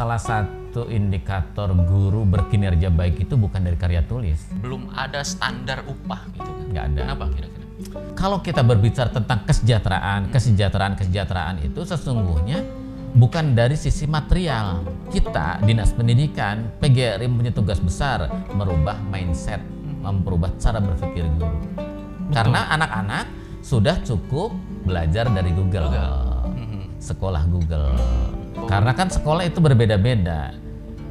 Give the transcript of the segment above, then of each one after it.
salah satu indikator guru berkinerja baik itu bukan dari karya tulis. Belum ada standar upah gitu kan? Nggak ada. Kenapa kira-kira? Kalau kita berbicara tentang kesejahteraan, kesejahteraan, kesejahteraan itu sesungguhnya bukan dari sisi material. Kita, Dinas Pendidikan, PGRI punya tugas besar merubah mindset, merubah cara berpikir guru. Karena anak-anak sudah cukup belajar dari Google, sekolah Google. Karena kan sekolah itu berbeda-beda.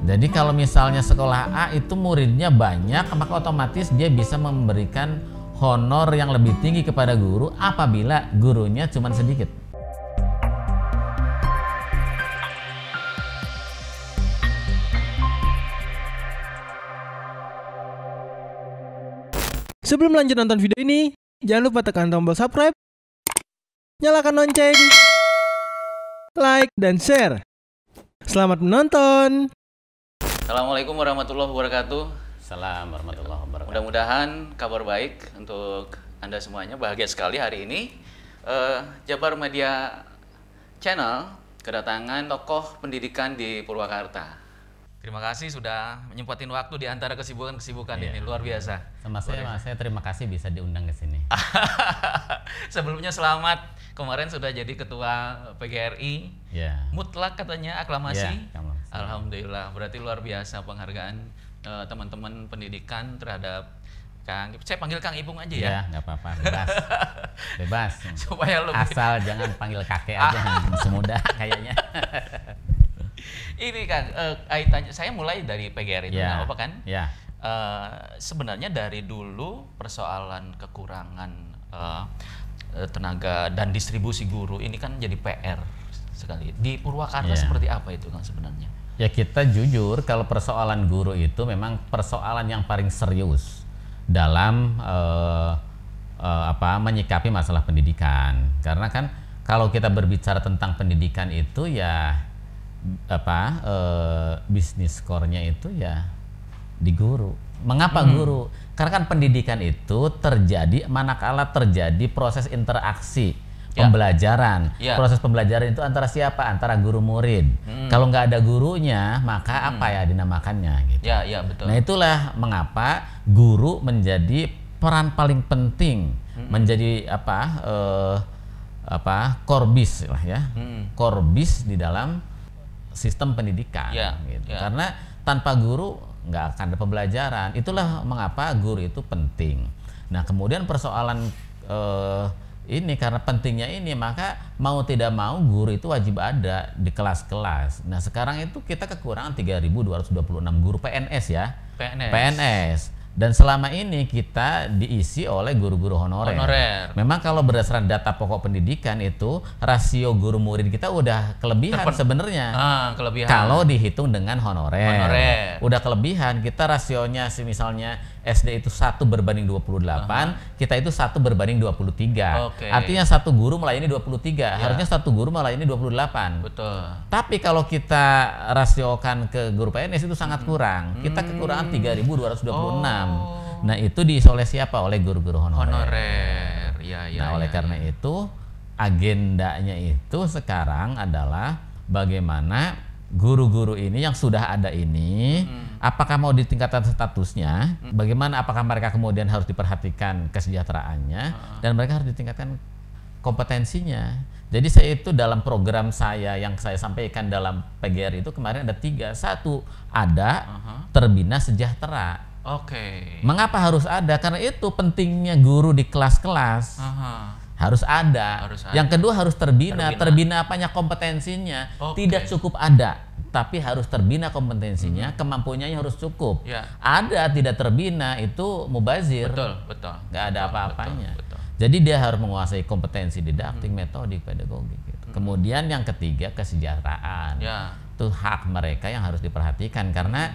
Jadi kalau misalnya sekolah A itu muridnya banyak, maka otomatis dia bisa memberikan honor yang lebih tinggi kepada guru apabila gurunya cuma sedikit. Sebelum lanjut nonton video ini, jangan lupa tekan tombol subscribe, nyalakan lonceng, like, dan share. Selamat menonton! Assalamualaikum warahmatullahi wabarakatuh. Salam warahmatullahi wabarakatuh. Mudah-mudahan kabar baik untuk Anda semuanya. Bahagia sekali hari ini. eh, Jabar Media Channel kedatangan tokoh pendidikan di Purwakarta. Terima kasih sudah menyempatin waktu di antara kesibukan-kesibukan Iya. ini. Luar biasa. Sama saya, Mas, saya terima kasih bisa diundang ke sini. Sebelumnya selamat. Kemarin sudah jadi ketua PGRI. Ya. Mutlak katanya aklamasi. Kamu. Alhamdulillah. Berarti luar biasa penghargaan eh, teman-teman pendidikan terhadap Kang. Saya panggil Kang Ipung aja ya. Ya, nggak apa-apa, bebas. bebas. Supaya lebih Asal jangan panggil kakek aja, semudah kayaknya. Ini Kang, eh, kaitannya saya mulai dari PGRI itu nggak apa kan? Ya. Eh, sebenarnya dari dulu persoalan kekurangan eh, eh, tenaga dan distribusi guru ini kan jadi PR sekali. Di Purwakarta Iya. seperti apa itu Kang sebenarnya? Ya kita jujur kalau persoalan guru itu memang persoalan yang paling serius dalam eh, eh, apa menyikapi masalah pendidikan. Karena kan kalau kita berbicara tentang pendidikan itu ya apa eh, bisnis core-nya itu ya di guru. Mengapa guru? Karena kan pendidikan itu terjadi manakala terjadi proses interaksi Ya. pembelajaran. Ya. Proses pembelajaran itu antara siapa? Antara guru murid. Kalau nggak ada gurunya, maka apa ya dinamakannya gitu. Ya, ya betul. Nah itulah mengapa guru menjadi peran paling penting, menjadi apa eh, apa korbis lah ya, Hmm. korbis di dalam sistem pendidikan. Ya, gitu. ya. Karena tanpa guru nggak akan ada pembelajaran. Itulah mengapa guru itu penting. Nah kemudian persoalan eh, ini karena pentingnya ini maka mau tidak mau guru itu wajib ada di kelas-kelas. Nah sekarang itu kita kekurangan 3.226 guru PNS ya. PNS. PNS. Dan selama ini kita diisi oleh guru-guru honorer. Honorer. Memang kalau berdasarkan data pokok pendidikan itu rasio guru murid kita udah kelebihan sebenarnya. Ah, kelebihan. Kalau dihitung dengan honorer. Honorer. Udah kelebihan. Kita rasionya sih misalnya SD itu satu berbanding 28, kita itu satu berbanding 23. Oke. Artinya satu guru melayani 23. Harusnya satu guru melayani 28. betul. Tapi kalau kita rasiokan ke guru PNS itu sangat kurang. Kita kekurangan 3.226. Nah, itu diisi oleh siapa? Oleh guru-guru honorer. Honorer. Ya, ya. nah, oleh ya, karena itu agendanya itu sekarang adalah bagaimana guru-guru ini yang sudah ada ini apakah mau ditingkatkan statusnya? Bagaimana apakah mereka kemudian harus diperhatikan kesejahteraannya dan mereka harus ditingkatkan kompetensinya. Jadi saya itu dalam program saya yang saya sampaikan dalam PGR itu kemarin ada tiga. Satu ada terbina sejahtera. Oke. Mengapa harus ada? Karena itu pentingnya guru di kelas-kelas. Harus ada. Harus ada. Yang kedua harus terbina. Terbina. Terbina, apanya kompetensinya. Oke. Tidak cukup ada, tapi harus terbina kompetensinya, kemampuannya harus cukup. Ya. Ada tidak terbina itu mubazir. Betul, betul. nggak ada apa-apanya. Jadi dia harus menguasai kompetensi didaktik, metodik, pedagogik. Gitu. Kemudian yang ketiga kesejahteraan. Ya. Itu hak mereka yang harus diperhatikan karena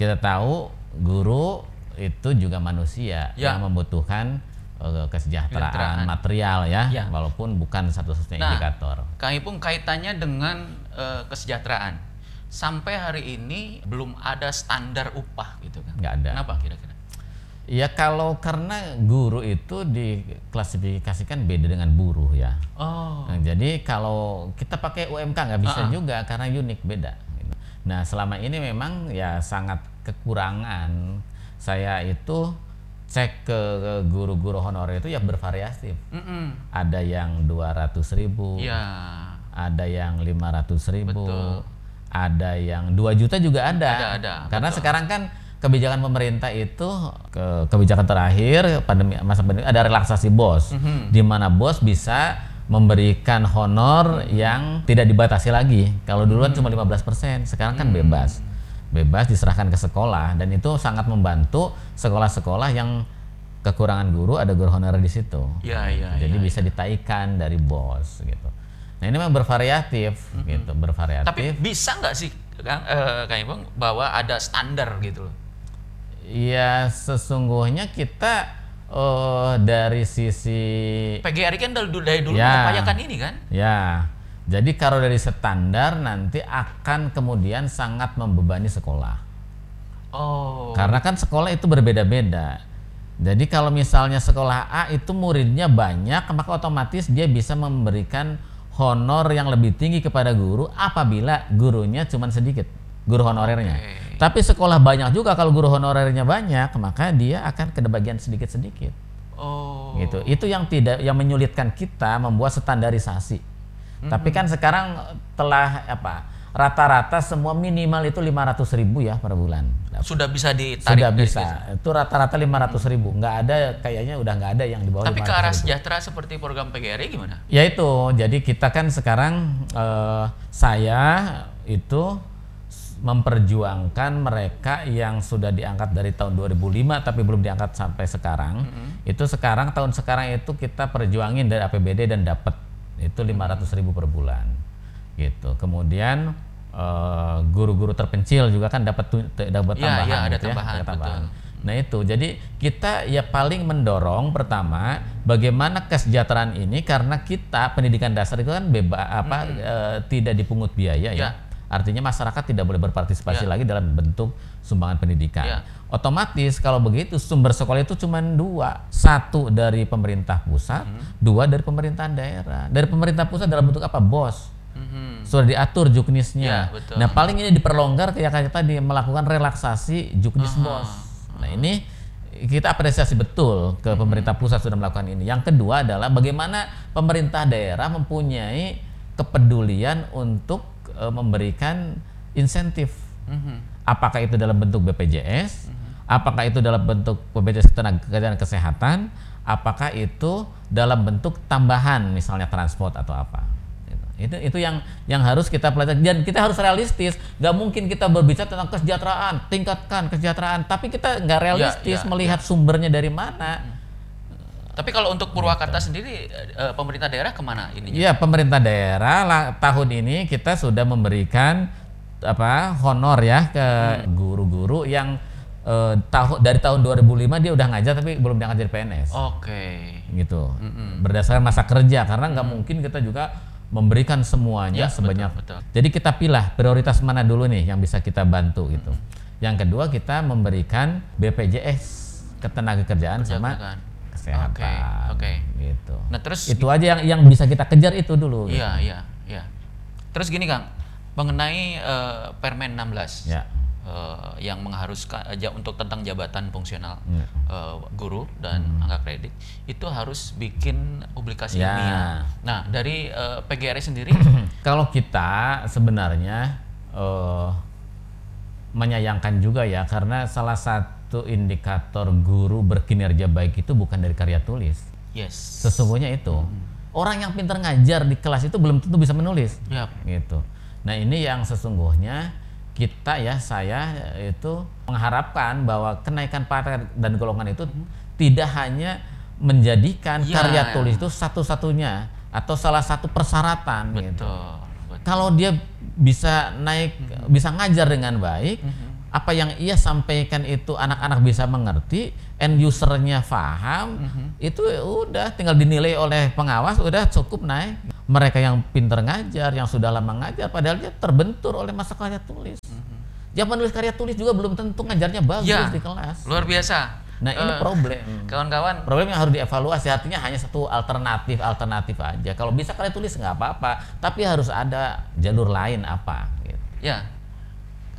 kita tahu guru itu juga manusia Ya. yang membutuhkan kesejahteraan Kesejahteraan. material ya, Ya. walaupun bukan satu-satunya Nah, indikator. Kang Ipung kaitannya dengan eh, kesejahteraan. Sampai hari ini belum ada standar upah gitu kan. Nggak ada. Kenapa kira-kira? Ya kalau karena guru itu diklasifikasikan beda dengan buruh ya. Oh. Nah, jadi kalau kita pakai UMK nggak bisa Ah, ah. juga karena unik beda. Nah selama ini memang ya sangat kekurangan. Saya itu cek ke guru-guru honorer itu ya bervariasi. Mm-mm. Ada yang 200 ribu, Iya. ada yang 500 ribu, Betul. ada yang 2 juta juga ada. Ada, ada, Karena sekarang kan kebijakan pemerintah itu ke kebijakan terakhir pandemi masa pandemi ada relaksasi bos, Mhm. di mana bos bisa memberikan honor yang tidak dibatasi lagi. Kalau duluan Mhm. cuma 15%, sekarang kan bebas. Bebas diserahkan ke sekolah dan itu sangat membantu sekolah-sekolah yang kekurangan guru ada guru honorer di situ. Iya, iya, Jadi iya. bisa ditaikan dari bos gitu. Nah ini memang bervariatif gitu, bervariatif. Tapi bisa nggak sih Kang eh, Kang Ibang bahwa ada standar gitu loh. ya sesungguhnya kita eh, dari sisi PGRI kan dari dulu, dari dulu Ya. mengupayakan ini kan? ya, jadi kalau dari standar nanti akan kemudian sangat membebani sekolah. Oh. Karena kan sekolah itu berbeda-beda. Jadi kalau misalnya sekolah A itu muridnya banyak, maka otomatis dia bisa memberikan honor yang lebih tinggi kepada guru apabila gurunya cuma sedikit, guru honorernya. Oke. Tapi sekolah banyak juga kalau guru honorernya banyak, maka dia akan kebagian sedikit-sedikit. Oh. Gitu. Itu yang tidak yang menyulitkan kita membuat standarisasi. Tapi kan sekarang telah apa? Rata-rata semua minimal itu 500 ribu ya per bulan. Sudah bisa ditarik Sudah dari bisa. situ. Itu rata-rata 500 ribu. Nggak ada kayaknya udah nggak ada yang di bawah Tapi ke 500 arah sejahtera seperti program PGRI gimana? Ya itu. Jadi kita kan sekarang eh, saya itu memperjuangkan mereka yang sudah diangkat dari tahun 2005 tapi belum diangkat sampai sekarang. Itu sekarang tahun sekarang itu kita perjuangin dari APBD dan dapat itu 500 ribu per bulan. Gitu. Kemudian eh, guru-guru terpencil juga kan dapat dapat Iya, tambahan iya, ada gitu ya, tambahan, ada tambahan. betul. Nah itu, jadi kita ya paling mendorong pertama bagaimana kesejahteraan ini karena kita pendidikan dasar itu kan bebas apa eh, tidak dipungut biaya ya. Ya. Artinya masyarakat tidak boleh berpartisipasi Ya. lagi dalam bentuk sumbangan pendidikan. Ya. Otomatis kalau begitu sumber sekolah itu cuma dua, satu dari pemerintah pusat, dua dari pemerintahan daerah. Dari pemerintah pusat dalam bentuk apa? Bos Mhm. sudah diatur juknisnya. Ya, betul. Nah paling ini diperlonggar kayak kayak tadi melakukan relaksasi juknis Aha. bos. Nah ini kita apresiasi betul ke pemerintah pusat sudah melakukan ini. Yang kedua adalah bagaimana pemerintah daerah mempunyai kepedulian untuk eh, memberikan insentif. Mhm. Apakah itu dalam bentuk BPJS, apakah itu dalam bentuk BPJS ketenagakerjaan kesehatan, apakah itu dalam bentuk tambahan misalnya transport atau apa. Gitu. Itu itu yang yang harus kita pelajari dan kita harus realistis. Gak mungkin kita berbicara tentang kesejahteraan, tingkatkan kesejahteraan, tapi kita nggak realistis ya, melihat sumbernya dari mana. Tapi kalau untuk Purwakarta sendiri eh, pemerintah daerah ke mana ininya? Iya, pemerintah daerah lah, tahun ini kita sudah memberikan apa honor ya ke guru-guru yang eh, tahu dari tahun 2005 dia udah ngajar tapi belum diangkat jadi PNS. Oke. Gitu. Berdasarkan masa kerja karena nggak mungkin kita juga memberikan semuanya Ya, sebanyak. betul, betul. Jadi kita pilih prioritas mana dulu nih yang bisa kita bantu gitu. Yang kedua kita memberikan BPJS ketenagakerjaan sama Kerjaan. kesehatan. Oke, oke. Gitu. Nah, terus itu aja yang yang bisa kita kejar itu dulu. gitu. Iya, iya, iya. Terus gini Kang, mengenai eh, Permen 16 Ya. Eh, yang mengharuskan ja- untuk tentang jabatan fungsional Ya. eh, guru dan angka kredit itu harus bikin publikasi Ya. ilmiah. Nah, dari eh, PGRI sendiri Kalau kita sebenarnya eh, menyayangkan juga ya karena salah satu indikator guru berkinerja baik itu bukan dari karya tulis. yes. Sesungguhnya itu orang yang pintar ngajar di kelas itu belum tentu bisa menulis. Yap. Gitu. Nah ini yang sesungguhnya kita ya saya itu mengharapkan bahwa kenaikan pangkat dan golongan itu tidak hanya menjadikan Ya. karya tulis itu satu-satunya atau salah satu persyaratan gitu. Betul. betul. Kalau dia bisa naik, bisa ngajar dengan baik, Mhm. apa yang ia sampaikan itu anak-anak bisa mengerti, end usernya paham, Mhm. itu udah tinggal dinilai oleh pengawas, udah cukup naik. Mereka yang pinter ngajar, yang sudah lama ngajar, padahal dia terbentur oleh masa karya tulis. Menulis karya tulis juga belum tentu ngajarnya bagus. Ya. di kelas. Luar biasa. Nah ini Eh, problem. Kawan-kawan, Problem yang harus dievaluasi artinya hanya satu alternatif alternatif aja. Kalau bisa karya tulis nggak apa-apa, tapi harus ada jalur lain apa. Gitu. ya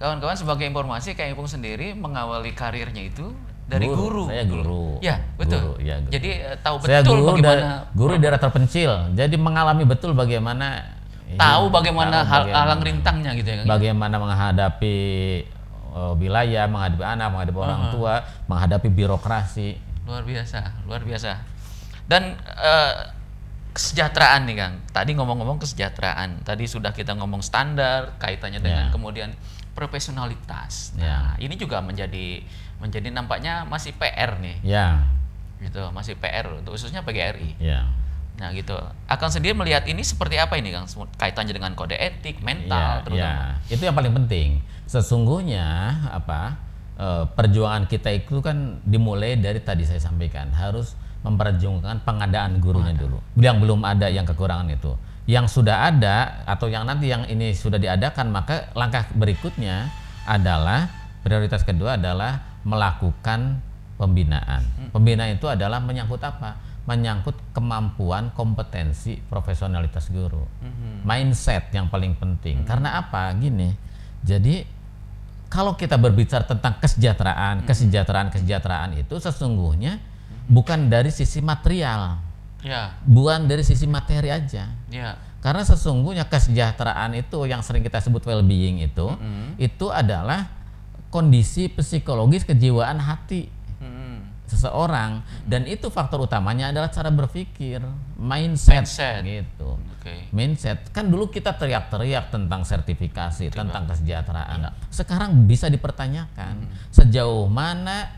kawan-kawan sebagai informasi kayak Ipung sendiri mengawali karirnya itu dari guru. Saya guru. Ya, betul. Guru, ya, guru. Jadi eh, tahu saya betul guru bagaimana da- guru di daerah terpencil. Jadi mengalami betul bagaimana tahu iya, bagaimana tahu hal bagaimana- halang rintangnya gitu ya. Kang? Bagaimana menghadapi eh, wilayah, menghadapi anak, menghadapi orang tua, menghadapi birokrasi. Luar biasa, luar biasa. Dan eh, kesejahteraan nih Kang. Tadi ngomong-ngomong kesejahteraan. Tadi sudah kita ngomong standar kaitannya dengan Ya. kemudian profesionalitas. Ya. Nah, ini juga menjadi menjadi nampaknya masih PR nih. Ya, Gitu, masih PR untuk khususnya PGRI. ya. Nah, gitu. Akan sendiri melihat ini seperti apa ini Kang? Kaitannya dengan kode etik, mental Ya, terutama. ya. Itu yang paling penting. Sesungguhnya apa eh, perjuangan kita itu kan dimulai dari tadi saya sampaikan harus memperjuangkan pengadaan gurunya dulu. Yang belum ada yang kekurangan itu. Yang sudah ada atau yang nanti yang ini sudah diadakan maka langkah berikutnya adalah prioritas kedua adalah melakukan pembinaan. Pembinaan itu adalah menyangkut apa? Menyangkut kemampuan, kompetensi, profesionalitas guru. Mindset yang paling penting. Karena apa? Gini. Jadi kalau kita berbicara tentang kesejahteraan, kesejahteraan, kesejahteraan itu sesungguhnya bukan dari sisi material, Ya, bukan dari sisi materi aja. ya. Karena sesungguhnya kesejahteraan itu yang sering kita sebut well-being itu, itu adalah kondisi psikologis kejiwaan hati Mm-mm. seseorang dan itu faktor utamanya adalah cara berpikir, mindset, Mindset. gitu. Oke. Mindset kan dulu kita teriak-teriak tentang sertifikasi, tentang kesejahteraan. Iya. Sekarang bisa dipertanyakan Hmm. sejauh mana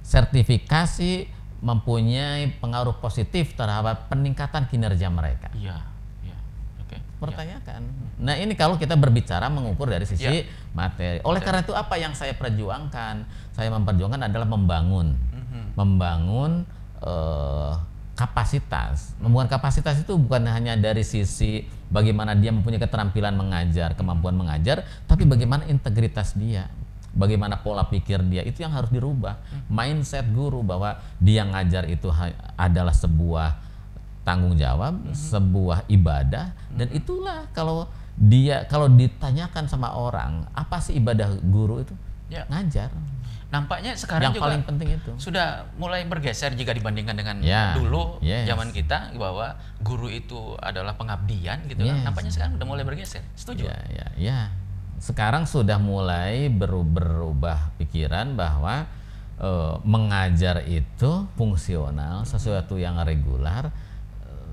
sertifikasi mempunyai pengaruh positif terhadap peningkatan kinerja mereka. Iya, iya. Oke. Pertanyakan. Nah ini kalau kita berbicara mengukur dari sisi Ya. materi. Oleh karena itu apa yang saya perjuangkan? Saya memperjuangkan adalah membangun, Mhm. membangun eh, kapasitas. Membangun kapasitas itu bukan hanya dari sisi bagaimana dia mempunyai keterampilan mengajar, kemampuan mengajar, tapi bagaimana integritas dia, bagaimana pola pikir dia itu yang harus dirubah. Mindset guru bahwa dia ngajar itu adalah sebuah tanggung jawab, sebuah ibadah dan itulah kalau dia kalau ditanyakan sama orang apa sih ibadah guru itu Ya. ngajar Nampaknya sekarang yang juga paling penting itu sudah mulai bergeser jika dibandingkan dengan Ya, dulu yes. zaman kita bahwa guru itu adalah pengabdian gitu kan. Yes. Nampaknya sekarang udah mulai bergeser. Setuju? ya ya ya sekarang sudah mulai beru- berubah pikiran bahwa eh, mengajar itu fungsional sesuatu yang regular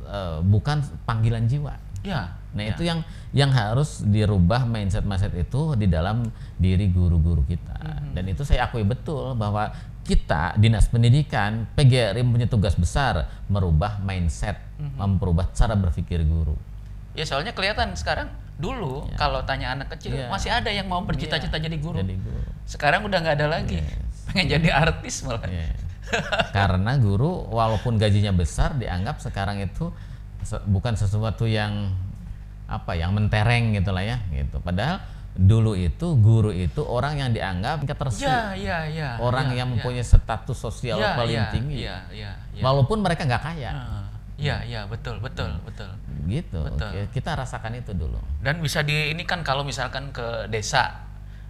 eh, bukan panggilan jiwa Ya. Nah ya. itu yang yang harus dirubah mindset mindset itu di dalam diri guru-guru kita. Mm-hmm. Dan itu saya akui betul bahwa kita dinas pendidikan PGRI punya tugas besar merubah mindset, Mm-hmm. memperubah cara berpikir guru. Ya soalnya kelihatan sekarang dulu kalau tanya anak kecil Ya. masih ada yang mau bercita-cita jadi guru. Jadi guru. Sekarang udah nggak ada lagi. Pengen jadi artis malah. Ya. Karena guru walaupun gajinya besar dianggap sekarang itu se- bukan sesuatu yang apa yang mentereng gitu lah ya gitu. Padahal dulu itu guru itu orang yang dianggap Ya, ya, ya. orang ya, yang ya. mempunyai status sosial Ya, paling ya, tinggi Ya, ya, ya. walaupun mereka nggak kaya Ah, Ya, ya, betul, betul, betul. gitu Betul. Oke, kita rasakan itu dulu Dan bisa di ini kan kalau misalkan ke desa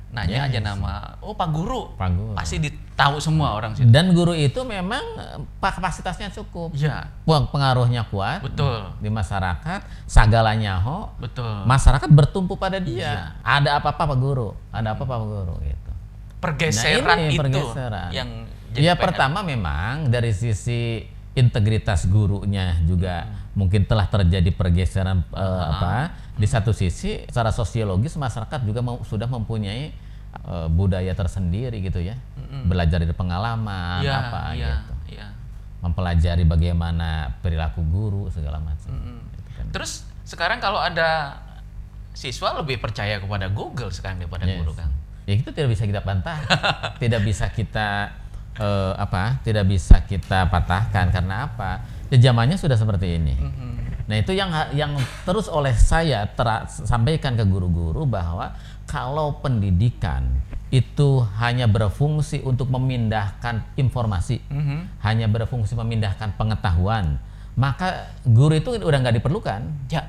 nanya aja nama, oh Pak Guru, Pak Guru. pasti ditahu semua orang situ. dan guru itu memang eh, kapasitasnya cukup Iya, Peng- pengaruhnya kuat betul, di masyarakat sagalanya ho betul. masyarakat bertumpu pada Iya. dia ada apa-apa Pak Guru ada apa-apa Pak Guru gitu Pergeseran Nah, ini itu pergeseran. yang jadi ya PR. pertama memang dari sisi integritas gurunya juga Hmm. mungkin telah terjadi pergeseran eh, apa di satu sisi secara sosiologis masyarakat juga mau- sudah mempunyai eh, budaya tersendiri gitu ya belajar dari pengalaman Iya, apa iya, gitu iya. mempelajari bagaimana perilaku guru segala macam Gitu kan. Terus sekarang kalau ada siswa lebih percaya kepada Google sekarang daripada Yes. guru kan. Ya itu tidak bisa kita bantah, tidak bisa kita eh, apa? Tidak bisa kita patahkan karena apa? Ya zamannya sudah seperti ini. Nah itu yang yang terus oleh saya sampaikan ke guru-guru bahwa kalau pendidikan itu hanya berfungsi untuk memindahkan informasi, Mhm. hanya berfungsi memindahkan pengetahuan, maka guru itu udah nggak diperlukan Ya,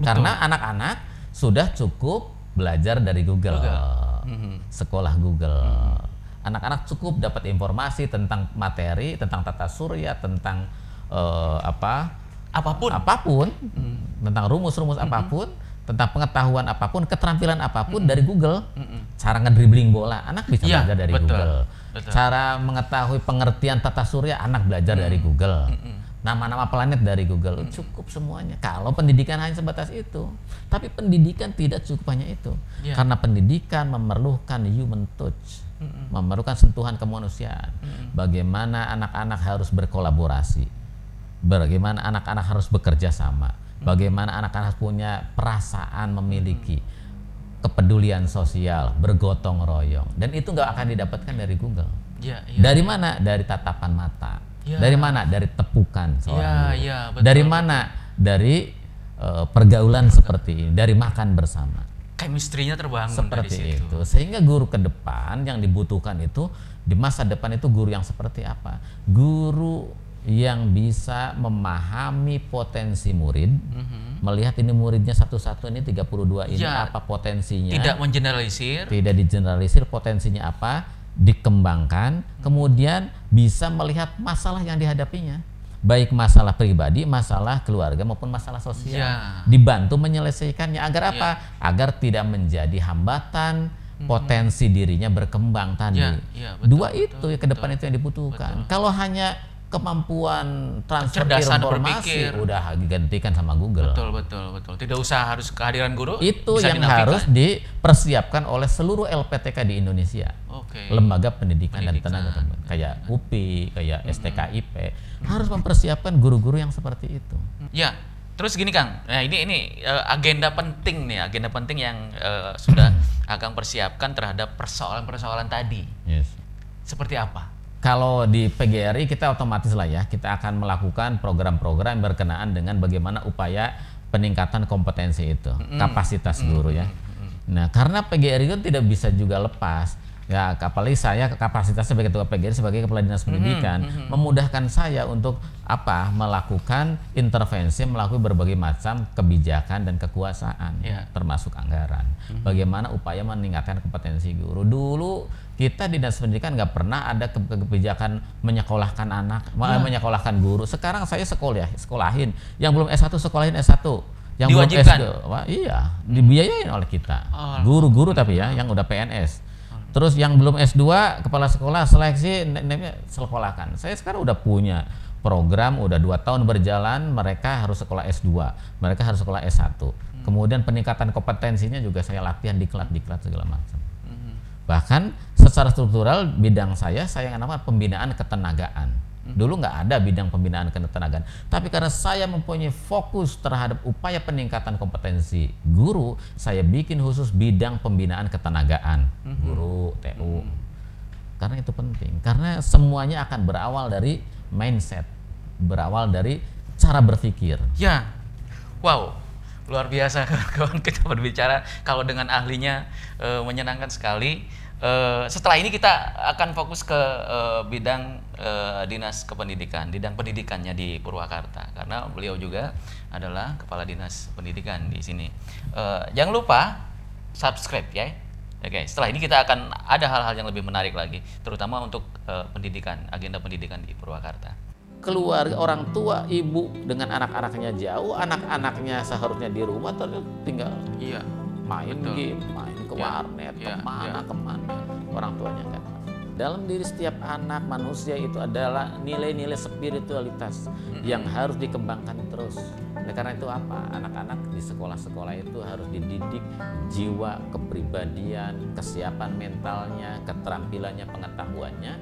karena anak-anak sudah cukup belajar dari Google. Google. Mhm. sekolah Google. Anak-anak cukup dapat informasi tentang materi, tentang tata surya, tentang eh, apa Apa pun. apa pun, tentang rumus-rumus apa pun, tentang pengetahuan apa pun, keterampilan apa pun dari Google. Cara ngedribbling bola, anak bisa Iya, belajar dari betul. Google. Betul. Cara mengetahui pengertian tata surya, anak belajar dari Google. Nama-nama planet dari Google, cukup semuanya. Kalau pendidikan hanya sebatas itu, tapi pendidikan tidak cukup hanya itu, Iya. karena pendidikan memerlukan human touch, memerlukan sentuhan kemanusiaan. Bagaimana anak-anak harus berkolaborasi, bagaimana anak-anak harus bekerja sama, bagaimana anak-anak punya perasaan memiliki kepedulian sosial, bergotong royong, dan itu nggak akan didapatkan dari Google. Iya, iya. Dari mana? Dari tatapan mata. Ya. Dari mana? Dari tepukan seorang Ya, guru. ya, betul, Dari mana? Dari eh, pergaulan seperti ini, dari makan bersama. Chemistry-nya terbangun Seperti dari situ. itu. Sehingga guru ke depan yang dibutuhkan itu di masa depan itu guru yang seperti apa? Guru yang bisa memahami potensi murid, Mhm. melihat ini muridnya satu-satu ini 32 ini Ya. apa potensinya Tidak mengeneralisir. tidak digeneralisir potensinya apa dikembangkan kemudian bisa melihat masalah yang dihadapinya baik masalah pribadi masalah keluarga maupun masalah sosial. Ya. dibantu menyelesaikannya. Agar apa? Agar tidak menjadi hambatan potensi dirinya berkembang tadi. Ya, ya, betul, dua betul, itu ya ke depan itu yang dibutuhkan. Kalau hanya kemampuan transfer Kecerdasan informasi berpikir. udah digantikan sama Google Betul, betul, betul. Tidak usah harus kehadiran guru. itu bisa yang dinafikan. harus dipersiapkan oleh seluruh LPTK di Indonesia Oke. lembaga pendidikan, dan Pendidikan. tenaga pendidikan kayak UPI, kayak STKIP harus mempersiapkan guru-guru yang seperti itu. Ya, terus gini Kang. Nah ini ini eh, agenda penting nih, agenda penting yang eh, sudah Akang persiapkan terhadap persoalan-persoalan tadi. Seperti apa? Kalau di PGRI kita otomatis lah ya, kita akan melakukan program-program berkenaan dengan bagaimana upaya peningkatan kompetensi itu, kapasitas guru ya. Nah, karena PGRI itu tidak bisa juga lepas. Ya, apalagi saya kapasitasnya sebagai ketua PGRI sebagai kepala dinas pendidikan memudahkan saya untuk apa? melakukan intervensi, melakukan berbagai macam kebijakan dan kekuasaan, Ya. termasuk anggaran. Bagaimana upaya meningkatkan kompetensi guru. Dulu kita di dinas pendidikan nggak pernah ada ke- ke- kebijakan menyekolahkan anak, Ya. menyekolahkan guru. Sekarang saya sekolah, sekolahin. Yang belum S1 sekolahin S1. Yang belum Diwajibkan? S2, wah, iya, dibiayain oleh kita. Oh. Guru-guru tapi ya, yang udah PNS. Terus yang belum S2, kepala sekolah seleksi, sekolahkan. Saya sekarang udah punya program, udah dua tahun berjalan, mereka harus sekolah S2, mereka harus sekolah S1. Kemudian peningkatan kompetensinya juga saya latihan diklat-diklat segala macam. Bahkan secara struktural bidang saya saya yang namanya pembinaan ketenagaan. Dulu nggak ada bidang pembinaan ketenagaan, tapi karena saya mempunyai fokus terhadap upaya peningkatan kompetensi guru, saya bikin khusus bidang pembinaan ketenagaan. Guru TU. Karena itu penting, karena semuanya akan berawal dari mindset, berawal dari cara berpikir. Ya, wow, luar biasa kawan kita berbicara. Kalau dengan ahlinya eh, menyenangkan sekali. Eh, setelah ini kita akan fokus ke eh, bidang eh, dinas kependidikan, bidang pendidikannya di Purwakarta karena beliau juga adalah kepala dinas pendidikan di sini. Eh, jangan lupa subscribe ya. Oke, setelah ini kita akan ada hal-hal yang lebih menarik lagi, terutama untuk eh, pendidikan, agenda pendidikan di Purwakarta. keluarga orang tua ibu dengan anak-anaknya jauh anak-anaknya seharusnya di rumah terus tinggal Iya. Main Betul. game main ke Ya, warnet ya, ke mana ya. ke mana orang tuanya kan. Dalam diri setiap anak manusia itu adalah nilai-nilai spiritualitas yang harus dikembangkan terus. Oleh karena itu apa? Anak-anak di sekolah-sekolah itu harus dididik jiwa kepribadian kesiapan mentalnya keterampilannya pengetahuannya